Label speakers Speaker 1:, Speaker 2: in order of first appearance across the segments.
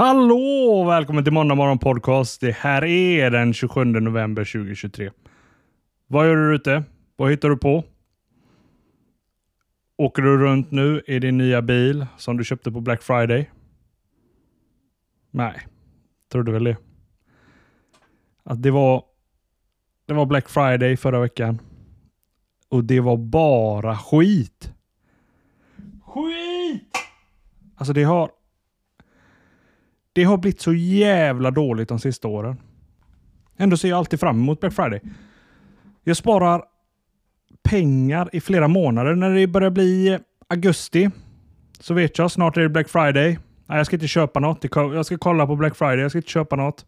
Speaker 1: Hallå! Välkommen till Måndag Morgon Podcast. Det här är den 27 november 2023. Vad gör du ute? Vad hittar du på? Åker du runt nu i din nya bil som du köpte på Black Friday? Nej, trodde väl det. Att det var, det var Black Friday förra veckan. Och det var bara skit. Skit! Alltså det har det har blivit så jävla dåligt de sista åren. Ändå ser jag alltid fram emot Black Friday. Jag sparar pengar i flera månader. När det börjar bli augusti så vet jag snart är det Black Friday. Nej, jag ska inte köpa något. Jag ska kolla på Black Friday. Jag ska inte köpa något.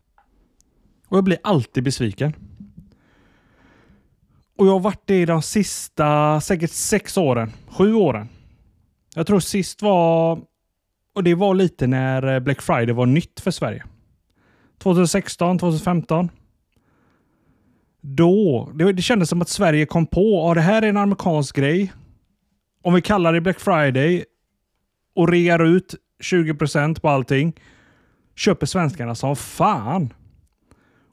Speaker 1: Och jag blir alltid besviken. Och jag har varit det de sista säkert sex åren. Sju åren. Jag tror sist var och det var lite när eh, Black Friday var nytt för Sverige. 2016, 2015. Då, det, det kändes som att Sverige kom på att det här är en amerikansk grej. Om vi kallar det Black Friday och rear ut 20% på allting. Köper svenskarna som fan.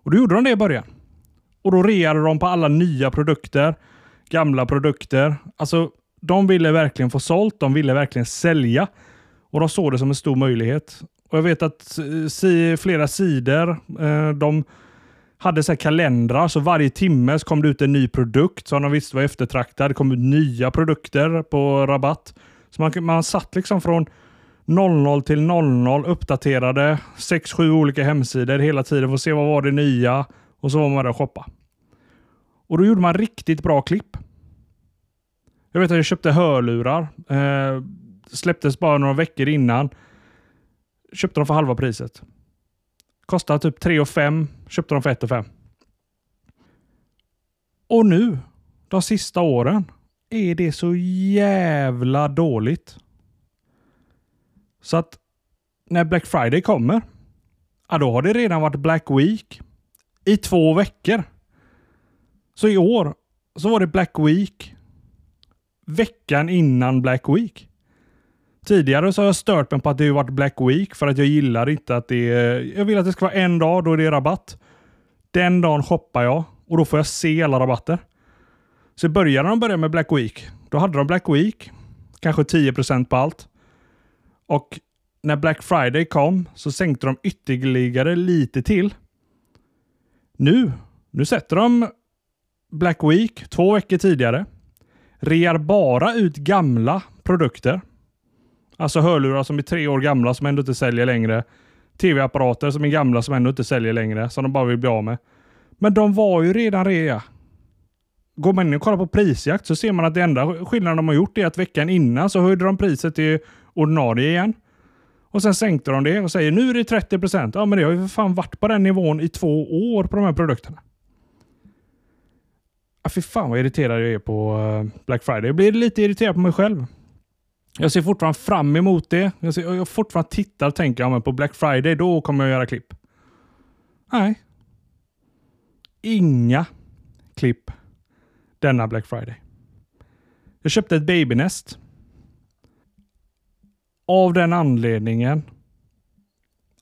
Speaker 1: Och då gjorde de det i början. Och då reade de på alla nya produkter. Gamla produkter. Alltså, de ville verkligen få sålt. De ville verkligen sälja. Och de såg det som en stor möjlighet. Och Jag vet att eh, si, flera sidor, eh, de hade så kalendrar, så varje timme så kom det ut en ny produkt som de visste var eftertraktad. Det kom ut nya produkter på rabatt. Så man, man satt liksom från 00 till 00, uppdaterade 6-7 olika hemsidor hela tiden för att se vad var det nya och så var man där och shoppa. Och då gjorde man riktigt bra klipp. Jag vet att jag köpte hörlurar. Eh, Släpptes bara några veckor innan. Köpte de för halva priset. Kostade typ 3 5. Köpte de för 1 5. Och nu, de sista åren, är det så jävla dåligt. Så att när Black Friday kommer, ja, då har det redan varit Black Week i två veckor. Så i år så var det Black Week veckan innan Black Week. Tidigare så har jag stört mig på att det har varit Black Week för att jag gillar inte att det är... Jag vill att det ska vara en dag då är det rabatt. Den dagen shoppar jag och då får jag se alla rabatter. Så i början när de började med Black Week, då hade de Black Week, kanske 10% på allt. Och när Black Friday kom så sänkte de ytterligare lite till. Nu, nu sätter de Black Week två veckor tidigare. Rear bara ut gamla produkter. Alltså hörlurar som är tre år gamla som ändå inte säljer längre. Tv-apparater som är gamla som ändå inte säljer längre, som de bara vill bli av med. Men de var ju redan rea. Går man in och kollar på prisjakt så ser man att det enda skillnaden de har gjort är att veckan innan så höjde de priset till ordinarie igen. Och sen sänkte de det och säger nu är det 30 Ja, men det har ju för fan varit på den nivån i två år på de här produkterna. Ja, fy fan vad irriterad jag är på eh, Black Friday. Jag blir lite irriterad på mig själv. Jag ser fortfarande fram emot det. Jag, ser, jag fortfarande tittar och tänker ja, men på Black Friday, då kommer jag göra klipp. Nej. Inga klipp denna Black Friday. Jag köpte ett babynest. Av den anledningen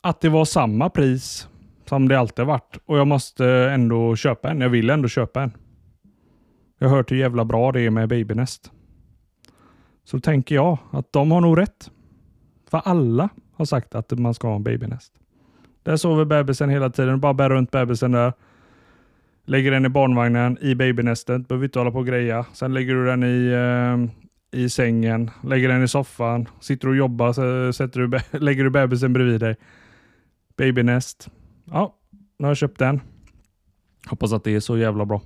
Speaker 1: att det var samma pris som det alltid varit och jag måste ändå köpa en. Jag vill ändå köpa en. Jag har hört hur jävla bra det är med babynest så tänker jag att de har nog rätt. För alla har sagt att man ska ha en babynest. Där sover bebisen hela tiden. Bara bär runt bebisen där. Lägger den i barnvagnen i babynästet. Behöver inte hålla på och greja. Sen lägger du den i, eh, i sängen. Lägger den i soffan. Sitter och jobbar. Så sätter du, lägger du bebisen bredvid dig. Babynest. Ja, nu har jag köpt den. Hoppas att det är så jävla bra.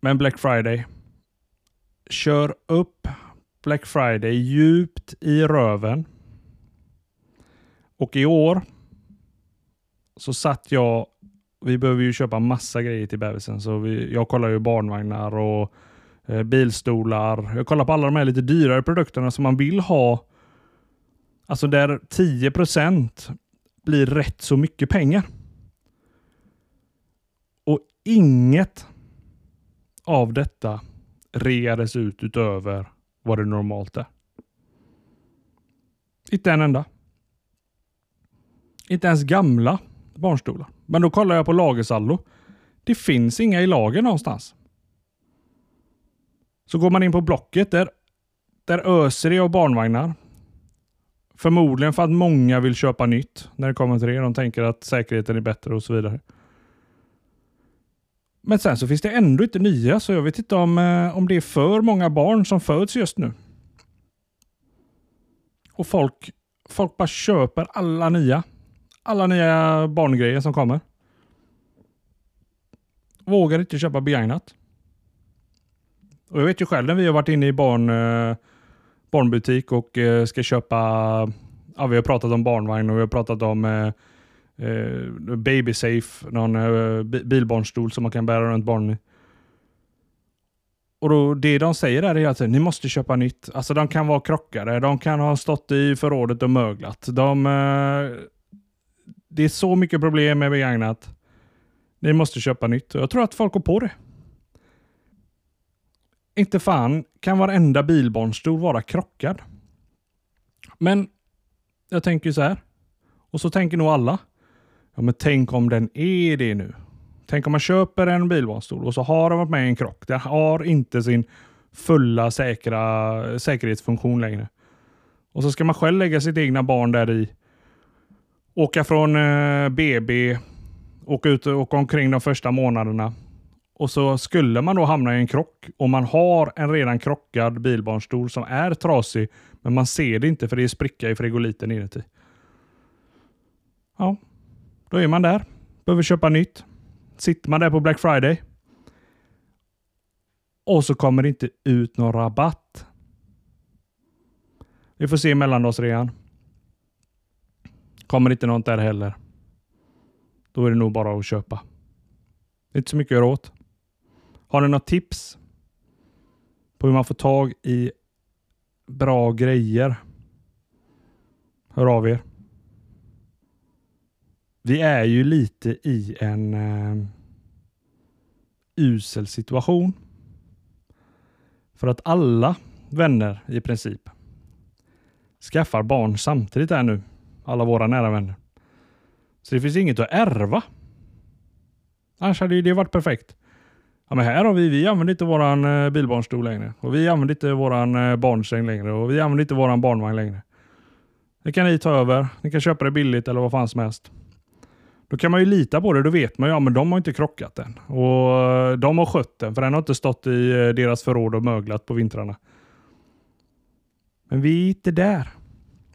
Speaker 1: Men Black Friday kör upp Black Friday djupt i röven. Och i år så satt jag, vi behöver ju köpa massa grejer till bebisen, så vi, jag kollar ju barnvagnar och eh, bilstolar. Jag kollar på alla de här lite dyrare produkterna som man vill ha. Alltså där 10% blir rätt så mycket pengar. Och inget av detta reades ut utöver vad det normalt är. Inte en enda. Inte ens gamla barnstolar. Men då kollar jag på lagersaldo. Det finns inga i lager någonstans. Så går man in på Blocket, där, där öser det av barnvagnar. Förmodligen för att många vill köpa nytt när det kommer till det. De tänker att säkerheten är bättre och så vidare. Men sen så finns det ändå inte nya, så jag vet inte om, eh, om det är för många barn som föds just nu. Och folk, folk bara köper alla nya. Alla nya barngrejer som kommer. Vågar inte köpa begagnat. Och jag vet ju själv när vi har varit inne i barn, eh, barnbutik och eh, ska köpa, ja, vi har pratat om barnvagn och vi har pratat om eh, Babysafe, någon eh, bilbarnstol som man kan bära runt barnen i. Och då, Det de säger där är att ni måste köpa nytt. Alltså de kan vara krockade, de kan ha stått i förrådet och möglat. De, eh, det är så mycket problem med begagnat. Ni måste köpa nytt. Jag tror att folk går på det. Inte fan kan varenda bilbarnstol vara krockad. Men jag tänker så här. Och så tänker nog alla. Ja, men tänk om den är det nu. Tänk om man köper en bilbarnstol och så har den varit med i en krock. Den har inte sin fulla säkra säkerhetsfunktion längre. Och så ska man själv lägga sitt egna barn där i. Åka från eh, BB, åka ut och åka omkring de första månaderna. Och så skulle man då hamna i en krock och man har en redan krockad bilbarnstol som är trasig, men man ser det inte för det är spricka i frigoliten inuti. Ja, då är man där. Behöver köpa nytt. Sitter man där på Black Friday. Och så kommer det inte ut någon rabatt. Vi får se mellandagsrean. Kommer inte något där heller. Då är det nog bara att köpa. Det är inte så mycket att göra åt. Har ni något tips på hur man får tag i bra grejer? Hör av er. Vi är ju lite i en uh, usel situation. För att alla vänner i princip skaffar barn samtidigt här nu. Alla våra nära vänner. Så det finns inget att ärva. Annars hade det varit perfekt. Ja, men här har vi, vi använder inte våran eh, bilbarnstol längre. Och vi använder inte våran eh, barnsäng längre. Och vi använder inte våran barnvagn längre. Det kan ni ta över. Ni kan köpa det billigt eller vad fan som helst. Då kan man ju lita på det. Då vet man ju, ja men de har inte krockat den. Och eh, de har skött den, för den har inte stått i eh, deras förråd och möglat på vintrarna. Men vi är inte där.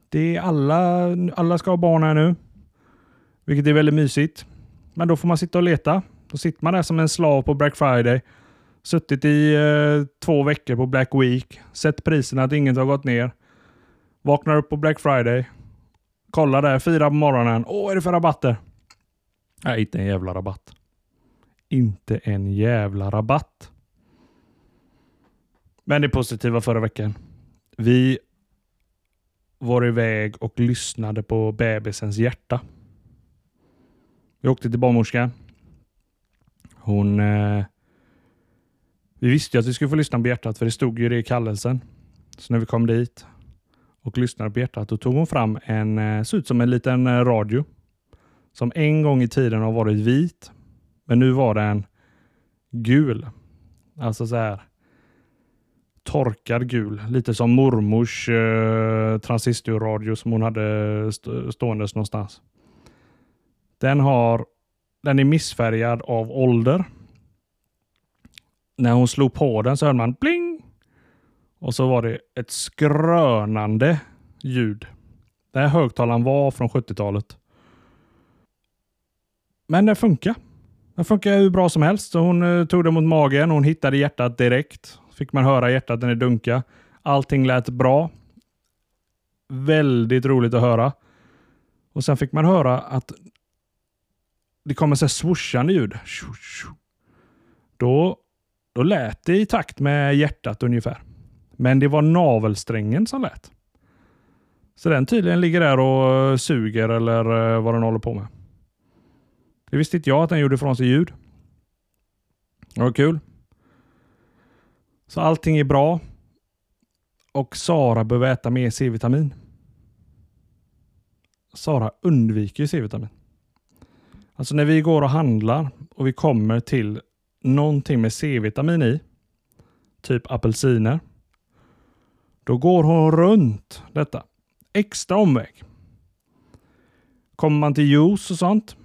Speaker 1: Det är alla, alla ska ha barn här nu. Vilket är väldigt mysigt. Men då får man sitta och leta. Då sitter man där som en slav på Black Friday. Suttit i eh, två veckor på Black Week. Sett priserna att inget har gått ner. Vaknar upp på Black Friday. Kollar där, fyra på morgonen. Åh, vad är det för rabatter? Nej, inte en jävla rabatt. Inte en jävla rabatt. Men det positiva förra veckan. Vi var iväg och lyssnade på bebisens hjärta. Vi åkte till barnmorskan. Hon... Eh, vi visste ju att vi skulle få lyssna på hjärtat, för det stod ju det i kallelsen. Så när vi kom dit och lyssnade på hjärtat, då tog hon fram en, eh, såg ut som en liten eh, radio som en gång i tiden har varit vit, men nu var den gul. Alltså så här torkad gul, lite som mormors eh, transistorradio som hon hade st ståendes någonstans. Den har den är missfärgad av ålder. När hon slog på den så hörde man bling och så var det ett skrönande ljud. Den här högtalaren var från 70-talet. Men det funkar. Det funkar hur bra som helst. Så hon uh, tog det mot magen. Hon hittade hjärtat direkt. Fick man höra hjärtat när det dunka. Allting lät bra. Väldigt roligt att höra. Och Sen fick man höra att det kommer så swooshande ljud. Då, då lät det i takt med hjärtat ungefär. Men det var navelsträngen som lät. Så den tydligen ligger där och suger eller eh, vad den håller på med. Det visste inte jag att den gjorde ifrån sig ljud. Det var kul. Så allting är bra. Och Sara behöver äta mer C-vitamin. Sara undviker C-vitamin. Alltså när vi går och handlar och vi kommer till någonting med C-vitamin i, typ apelsiner, då går hon runt detta. Extra omväg. Kommer man till juice och sånt,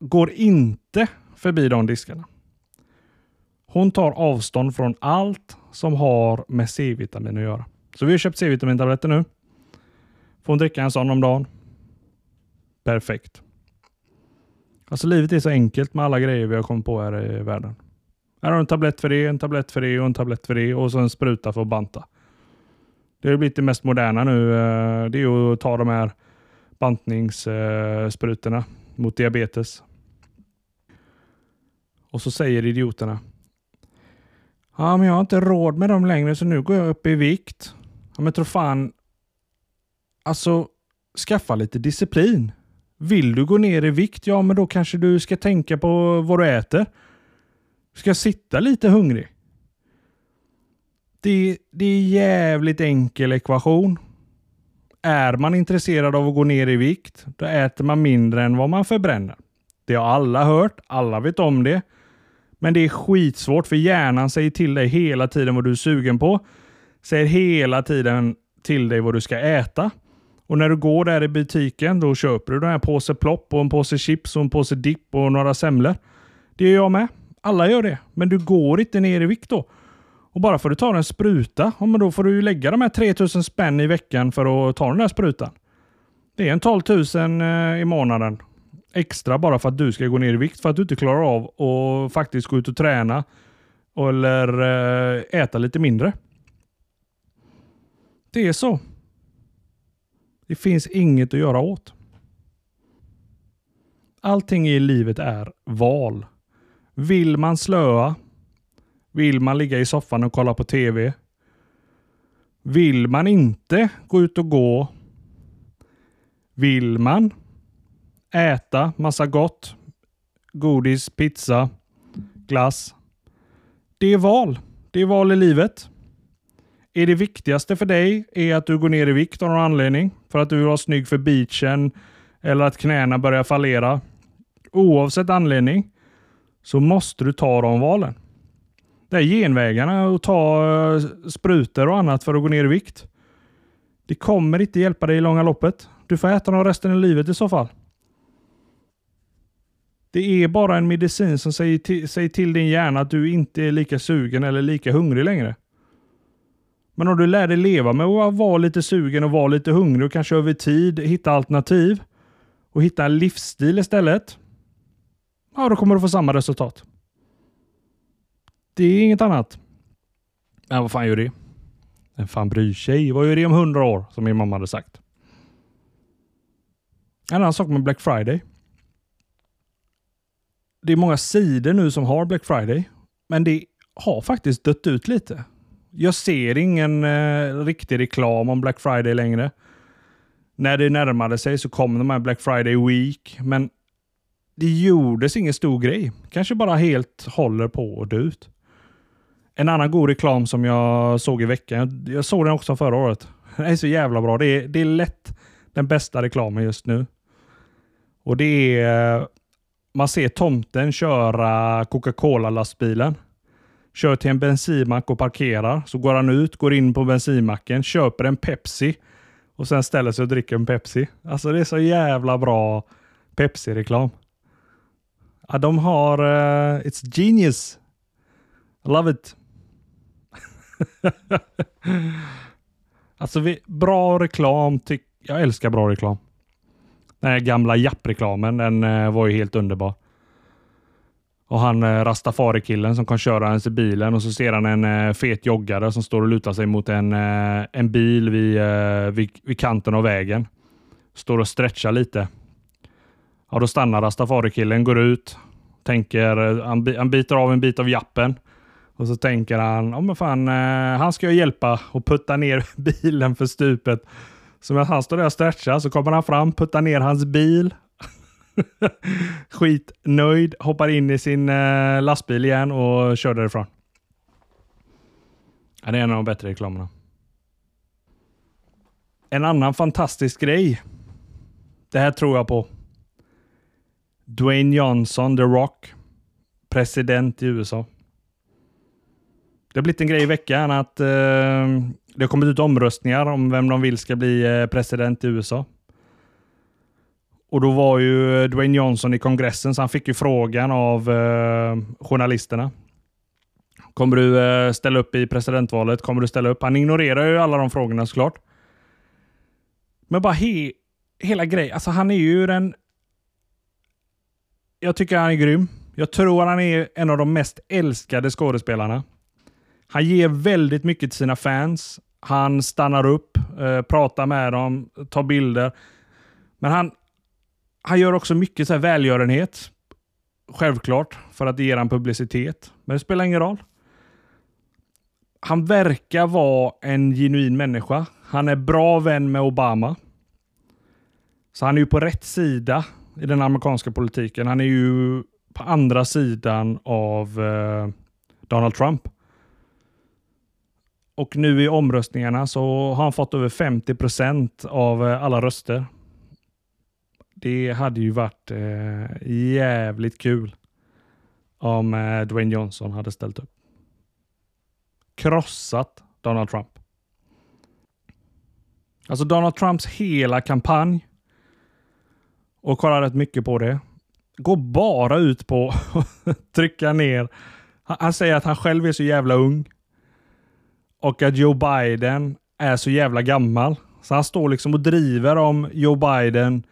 Speaker 1: går inte förbi de diskarna. Hon tar avstånd från allt som har med C-vitamin att göra. Så vi har köpt C-vitamintabletter nu. Får hon dricka en sån om dagen. Perfekt. Alltså livet är så enkelt med alla grejer vi har kommit på här i världen. Här har du en tablett för det, en tablett för det och en tablett för det och så en spruta för att banta. Det har blivit det mest moderna nu. Eh, det är att ta de här bantningssprutorna mot diabetes. Och så säger idioterna. Ja, men jag har inte råd med dem längre så nu går jag upp i vikt. Ja, men tro fan. Alltså, skaffa lite disciplin. Vill du gå ner i vikt, ja men då kanske du ska tänka på vad du äter. Du ska sitta lite hungrig. Det, det är jävligt enkel ekvation. Är man intresserad av att gå ner i vikt, då äter man mindre än vad man förbränner. Det har alla hört, alla vet om det. Men det är skitsvårt för hjärnan säger till dig hela tiden vad du är sugen på. Säger hela tiden till dig vad du ska äta. Och när du går där i butiken, då köper du den här påse plopp och en påse chips och en påse dipp och några semlor. Det gör jag med. Alla gör det. Men du går inte ner i vikt då. Och bara för att du tar en spruta, ja, men då får du ju lägga de här 3000 spänn i veckan för att ta den där sprutan. Det är en 12 000 eh, i månaden extra bara för att du ska gå ner i vikt för att du inte klarar av att faktiskt gå ut och träna eller eh, äta lite mindre. Det är så. Det finns inget att göra åt. Allting i livet är val. Vill man slöa? Vill man ligga i soffan och kolla på TV? Vill man inte gå ut och gå? Vill man äta massa gott, godis, pizza, glass. Det är val. Det är val i livet. Är det viktigaste för dig är att du går ner i vikt av någon anledning? För att du vill vara snygg för beachen eller att knäna börjar fallera? Oavsett anledning så måste du ta de valen. Det är genvägarna att ta eh, sprutor och annat för att gå ner i vikt. Det kommer inte hjälpa dig i långa loppet. Du får äta dem resten av livet i så fall. Det är bara en medicin som säger till, säger till din hjärna att du inte är lika sugen eller lika hungrig längre. Men om du lär dig leva med att vara lite sugen och vara lite hungrig och kanske över tid hitta alternativ och hitta en livsstil istället. Ja, då kommer du få samma resultat. Det är inget annat. Men vad fan gör det? Vem fan bryr sig? Vad gör det om hundra år? Som min mamma hade sagt. En annan sak med Black Friday det är många sidor nu som har Black Friday, men det har faktiskt dött ut lite. Jag ser ingen eh, riktig reklam om Black Friday längre. När det närmade sig så kom de här Black Friday Week, men det gjordes ingen stor grej. Kanske bara helt håller på att dö ut. En annan god reklam som jag såg i veckan, jag såg den också förra året. Den är så jävla bra. Det är, det är lätt den bästa reklamen just nu. Och det är eh, man ser tomten köra Coca-Cola-lastbilen. Kör till en bensinmack och parkerar. Så går han ut, går in på bensinmacken, köper en Pepsi och sen ställer sig och dricker en Pepsi. Alltså det är så jävla bra Pepsi-reklam. Ja, de har... Uh, it's genius. I love it. alltså vi, bra reklam. jag älskar bra reklam. Den här gamla Japp-reklamen, den eh, var ju helt underbar. Och han eh, Rastafari-killen som kan köra ens i bilen och så ser han en eh, fet joggare som står och lutar sig mot en, en bil vid, vid, vid, kanten av vägen. Står och stretchar lite. Ja, då stannar Rastafari-killen, går ut, tänker, han, han biter av en bit av jappen. Och så tänker han, ja men fan, eh, han ska jag hjälpa och putta ner bilen för stupet. Så när han står där och stretchar så kommer han fram, puttar ner hans bil. Skitnöjd, hoppar in i sin eh, lastbil igen och kör därifrån. Ja, det är en av de bättre reklamerna. En annan fantastisk grej. Det här tror jag på. Dwayne Johnson, The Rock, president i USA. Det har blivit en grej i veckan att eh, det har kommit ut omröstningar om vem de vill ska bli eh, president i USA. Och då var ju Dwayne Johnson i kongressen, så han fick ju frågan av eh, journalisterna. Kommer du eh, ställa upp i presidentvalet? Kommer du ställa upp? Han ignorerar ju alla de frågorna såklart. Men bara he, hela grejen. Alltså han är ju den... Jag tycker han är grym. Jag tror han är en av de mest älskade skådespelarna. Han ger väldigt mycket till sina fans. Han stannar upp, eh, pratar med dem, tar bilder. Men han, han gör också mycket så här välgörenhet. Självklart, för att det ger han publicitet. Men det spelar ingen roll. Han verkar vara en genuin människa. Han är bra vän med Obama. Så han är ju på rätt sida i den amerikanska politiken. Han är ju på andra sidan av eh, Donald Trump. Och nu i omröstningarna så har han fått över 50 procent av eh, alla röster. Det hade ju varit eh, jävligt kul om eh, Dwayne Johnson hade ställt upp. Krossat Donald Trump. Alltså Donald Trumps hela kampanj och kollar rätt mycket på det. Går bara ut på att trycka ner. Han, han säger att han själv är så jävla ung. Och att Joe Biden är så jävla gammal. Så han står liksom och driver om Joe Biden,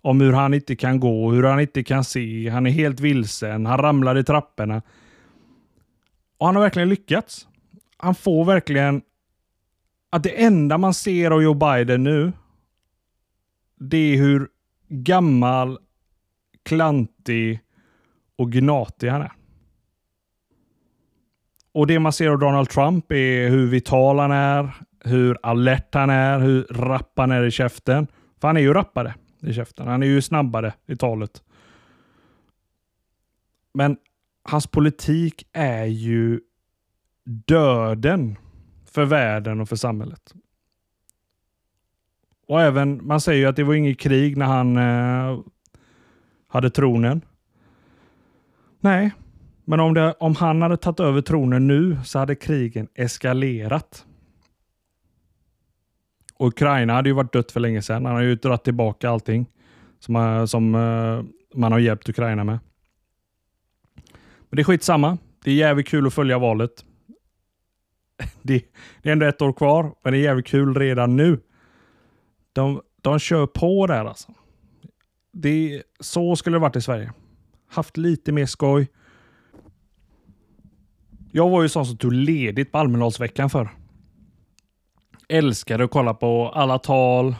Speaker 1: om hur han inte kan gå, hur han inte kan se. Han är helt vilsen, han ramlar i trapporna. Och han har verkligen lyckats. Han får verkligen att det enda man ser av Joe Biden nu, det är hur gammal, klantig och gnatig han är. Och det man ser av Donald Trump är hur vital han är, hur alert han är, hur rapp han är i käften. För han är ju rappare i käften. Han är ju snabbare i talet. Men hans politik är ju döden för världen och för samhället. Och även, man säger ju att det var inget krig när han eh, hade tronen. Nej, men om, det, om han hade tagit över tronen nu så hade krigen eskalerat. Och Ukraina hade ju varit dött för länge sedan. Han har ju dragit tillbaka allting som, eh, som eh, man har hjälpt Ukraina med. Men det är skitsamma. Det är jävligt kul att följa valet. Det, det är ändå ett år kvar, men det är jävligt kul redan nu. De, de kör på där alltså. Det, så skulle det varit i Sverige. Haft lite mer skoj. Jag var ju sån som tog ledigt på Almedalsveckan för. Älskade att kolla på alla tal,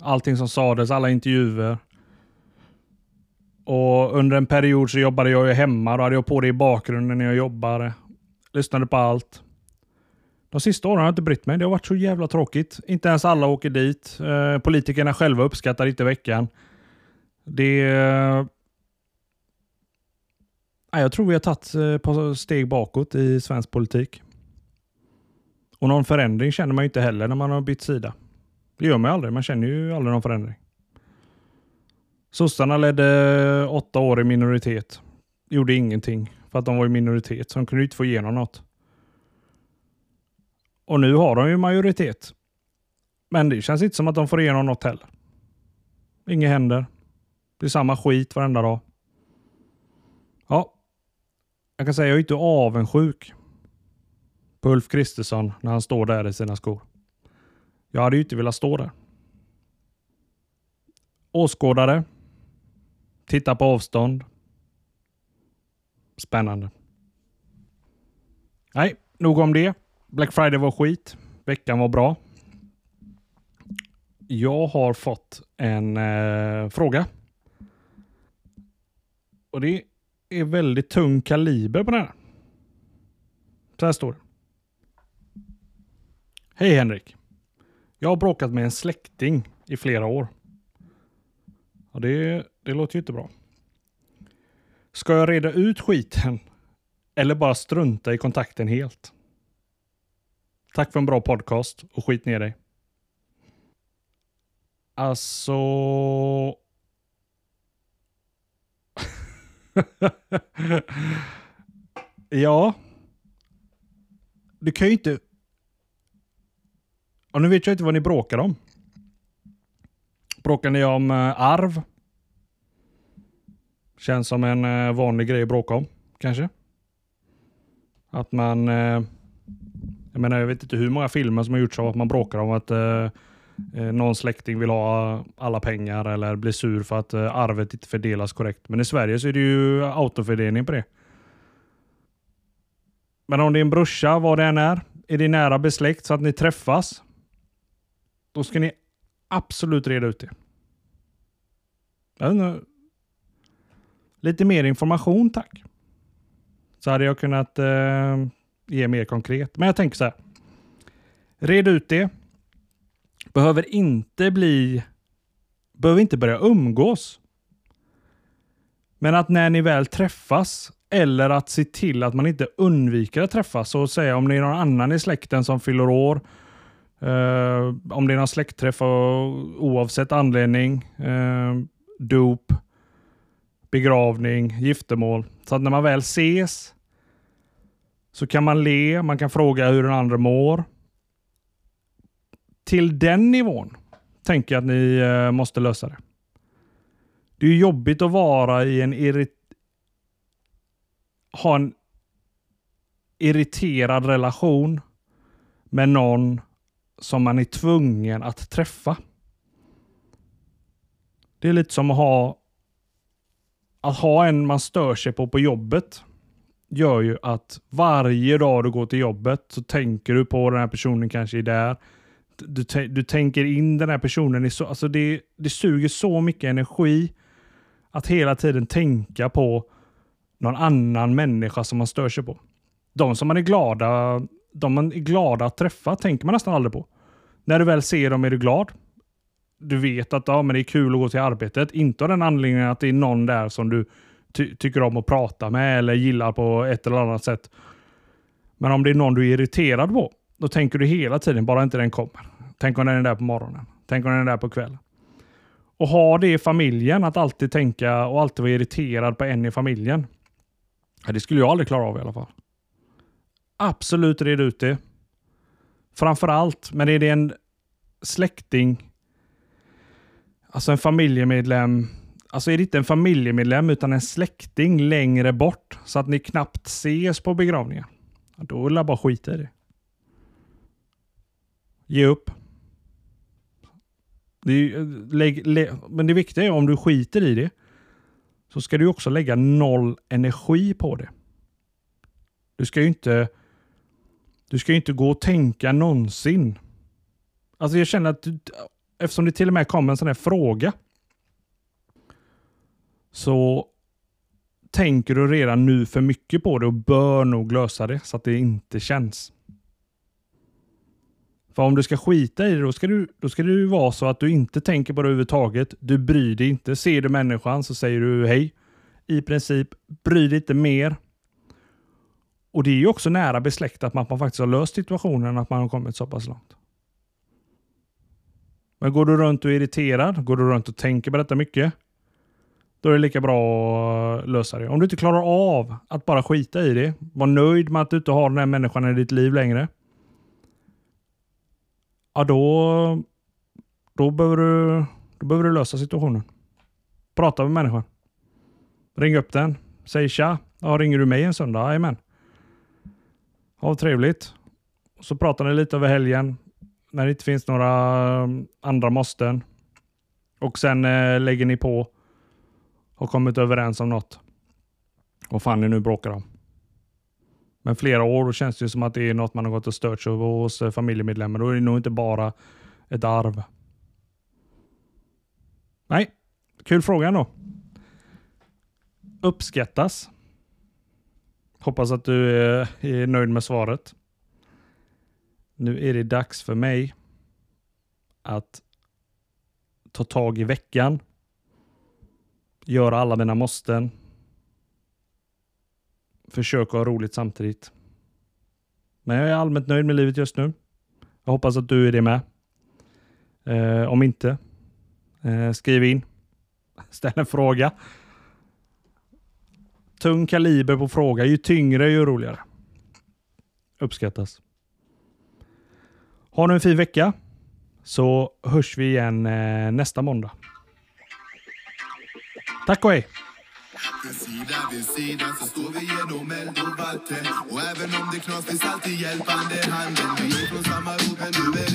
Speaker 1: allting som sades, alla intervjuer. Och under en period så jobbade jag ju hemma. Då hade jag på det i bakgrunden när jag jobbade. Lyssnade på allt. De sista åren har jag inte brytt mig. Det har varit så jävla tråkigt. Inte ens alla åker dit. Eh, politikerna själva uppskattar inte veckan. Det... Eh, jag tror vi har tagit eh, ett par steg bakåt i svensk politik. Och någon förändring känner man ju inte heller när man har bytt sida. Det gör man ju aldrig. Man känner ju aldrig någon förändring. Sossarna ledde eh, åtta år i minoritet. Gjorde ingenting för att de var i minoritet, så de kunde inte få igenom något. Och nu har de ju majoritet. Men det känns inte som att de får igenom något heller. Inget händer. Det är samma skit varenda dag. Ja, jag kan säga att jag är inte avundsjuk på Ulf Kristersson när han står där i sina skor. Jag hade ju inte velat stå där. Åskådare. Titta på avstånd. Spännande. Nej, nog om det. Black Friday var skit. Veckan var bra. Jag har fått en eh, fråga. Och det är väldigt tung kaliber på den här. Så här står det. Hej Henrik. Jag har bråkat med en släkting i flera år. Ja, det, det låter ju inte bra. Ska jag reda ut skiten eller bara strunta i kontakten helt? Tack för en bra podcast och skit ner dig. Alltså... ja. Du kan ju inte... Och nu vet jag inte vad ni bråkar om. Bråkar ni om eh, arv? Känns som en eh, vanlig grej att bråka om, kanske. Att man... Eh, jag menar, jag vet inte hur många filmer som har gjorts av att man bråkar om att eh, Eh, någon släkting vill ha alla pengar eller blir sur för att eh, arvet inte fördelas korrekt. Men i Sverige så är det ju autofördelning på det. Men om det är en brorsa, vad det än är, är det nära besläkt så att ni träffas, då ska ni absolut reda ut det. Lite mer information tack. Så hade jag kunnat eh, ge mer konkret. Men jag tänker så här. Red ut det. Behöver inte bli... Behöver inte börja umgås. Men att när ni väl träffas eller att se till att man inte undviker att träffas. Så att säga om det är någon annan i släkten som fyller år. eh, om det är någon släktträff oavsett anledning. eh, dop, begravning, giftermål. Så att när man väl ses så kan man le, man kan fråga hur den andra mår. Till den nivån tänker jag att ni eh, måste lösa det. Det är jobbigt att vara i en irrit ha en irriterad relation med någon som man är tvungen att träffa. Det är lite som att ha att ha en man stör sig på på jobbet gör ju att varje dag du går till jobbet så tänker du på den här personen kanske är där. Du, du tänker in den här personen. I så, alltså det, det suger så mycket energi att hela tiden tänka på någon annan människa som man stör sig på. De som man är glada, de man är glada att träffa tänker man nästan aldrig på. När du väl ser dem är du glad. Du vet att ja, men det är kul att gå till arbetet. Inte av den anledningen att det är någon där som du ty tycker om att prata med eller gillar på ett eller annat sätt. Men om det är någon du är irriterad på, då tänker du hela tiden, bara inte den kommer. Tänk om den är där på morgonen. Tänk om den är där på kvällen. Och ha det i familjen, att alltid tänka och alltid vara irriterad på en i familjen. Det skulle jag aldrig klara av i alla fall. Absolut red ut det. Framförallt, men är det en släkting, alltså en familjemedlem, alltså är det inte en familjemedlem utan en släkting längre bort så att ni knappt ses på begravningen. Då vill jag bara skita i det. Ge upp. Det är, eh, lägg, lä, men det viktiga är om du skiter i det så ska du också lägga noll energi på det. Du ska ju inte du ska ju inte gå och tänka någonsin. Alltså jag känner att du, eftersom det till och med kom en sån här fråga så tänker du redan nu för mycket på det och bör nog lösa det så att det inte känns. För om du ska skita i det, då ska, du, då ska det ju vara så att du inte tänker på det överhuvudtaget. Du bryr dig inte. Ser du människan så säger du hej. I princip, bry dig inte mer. Och det är ju också nära besläktat med att man faktiskt har löst situationen, att man har kommit så pass långt. Men går du runt och är irriterad, går du runt och tänker på detta mycket, då är det lika bra att lösa det. Om du inte klarar av att bara skita i det, var nöjd med att du inte har den här människan i ditt liv längre, ja då, då, behöver du, då behöver du lösa situationen. Prata med människan. Ring upp den. Säg tja. Ja, ringer du mig en söndag? Jajamän. Ha trevligt. Så pratar ni lite över helgen när det inte finns några mm, andra måsten. Och sen eh, lägger ni på och kommit överens om något. Vad fan ni nu bråkar om. Men flera år då känns det som att det är något man har gått och stört sig hos eh, familjemedlemmar. Då är det nog inte bara ett arv. Nej, kul fråga ändå. Uppskattas. Hoppas att du eh, är nöjd med svaret. Nu är det dags för mig att ta tag i veckan. Göra alla mina måsten försöka ha roligt samtidigt. Men jag är allmänt nöjd med livet just nu. Jag hoppas att du är det med. Eh, om inte, Eh, skriv in. Ställ en fråga. Tung kaliber på fråga. Ju tyngre ju roligare. Uppskattas. Ha nu en fin vecka så hörs vi igen eh, nästa måndag. Tack och hej!
Speaker 2: Sida vid sida så står vi genom eld och vatten. Och även om det knas finns alltid hjälpande handen. Vi är från samma ort, men du är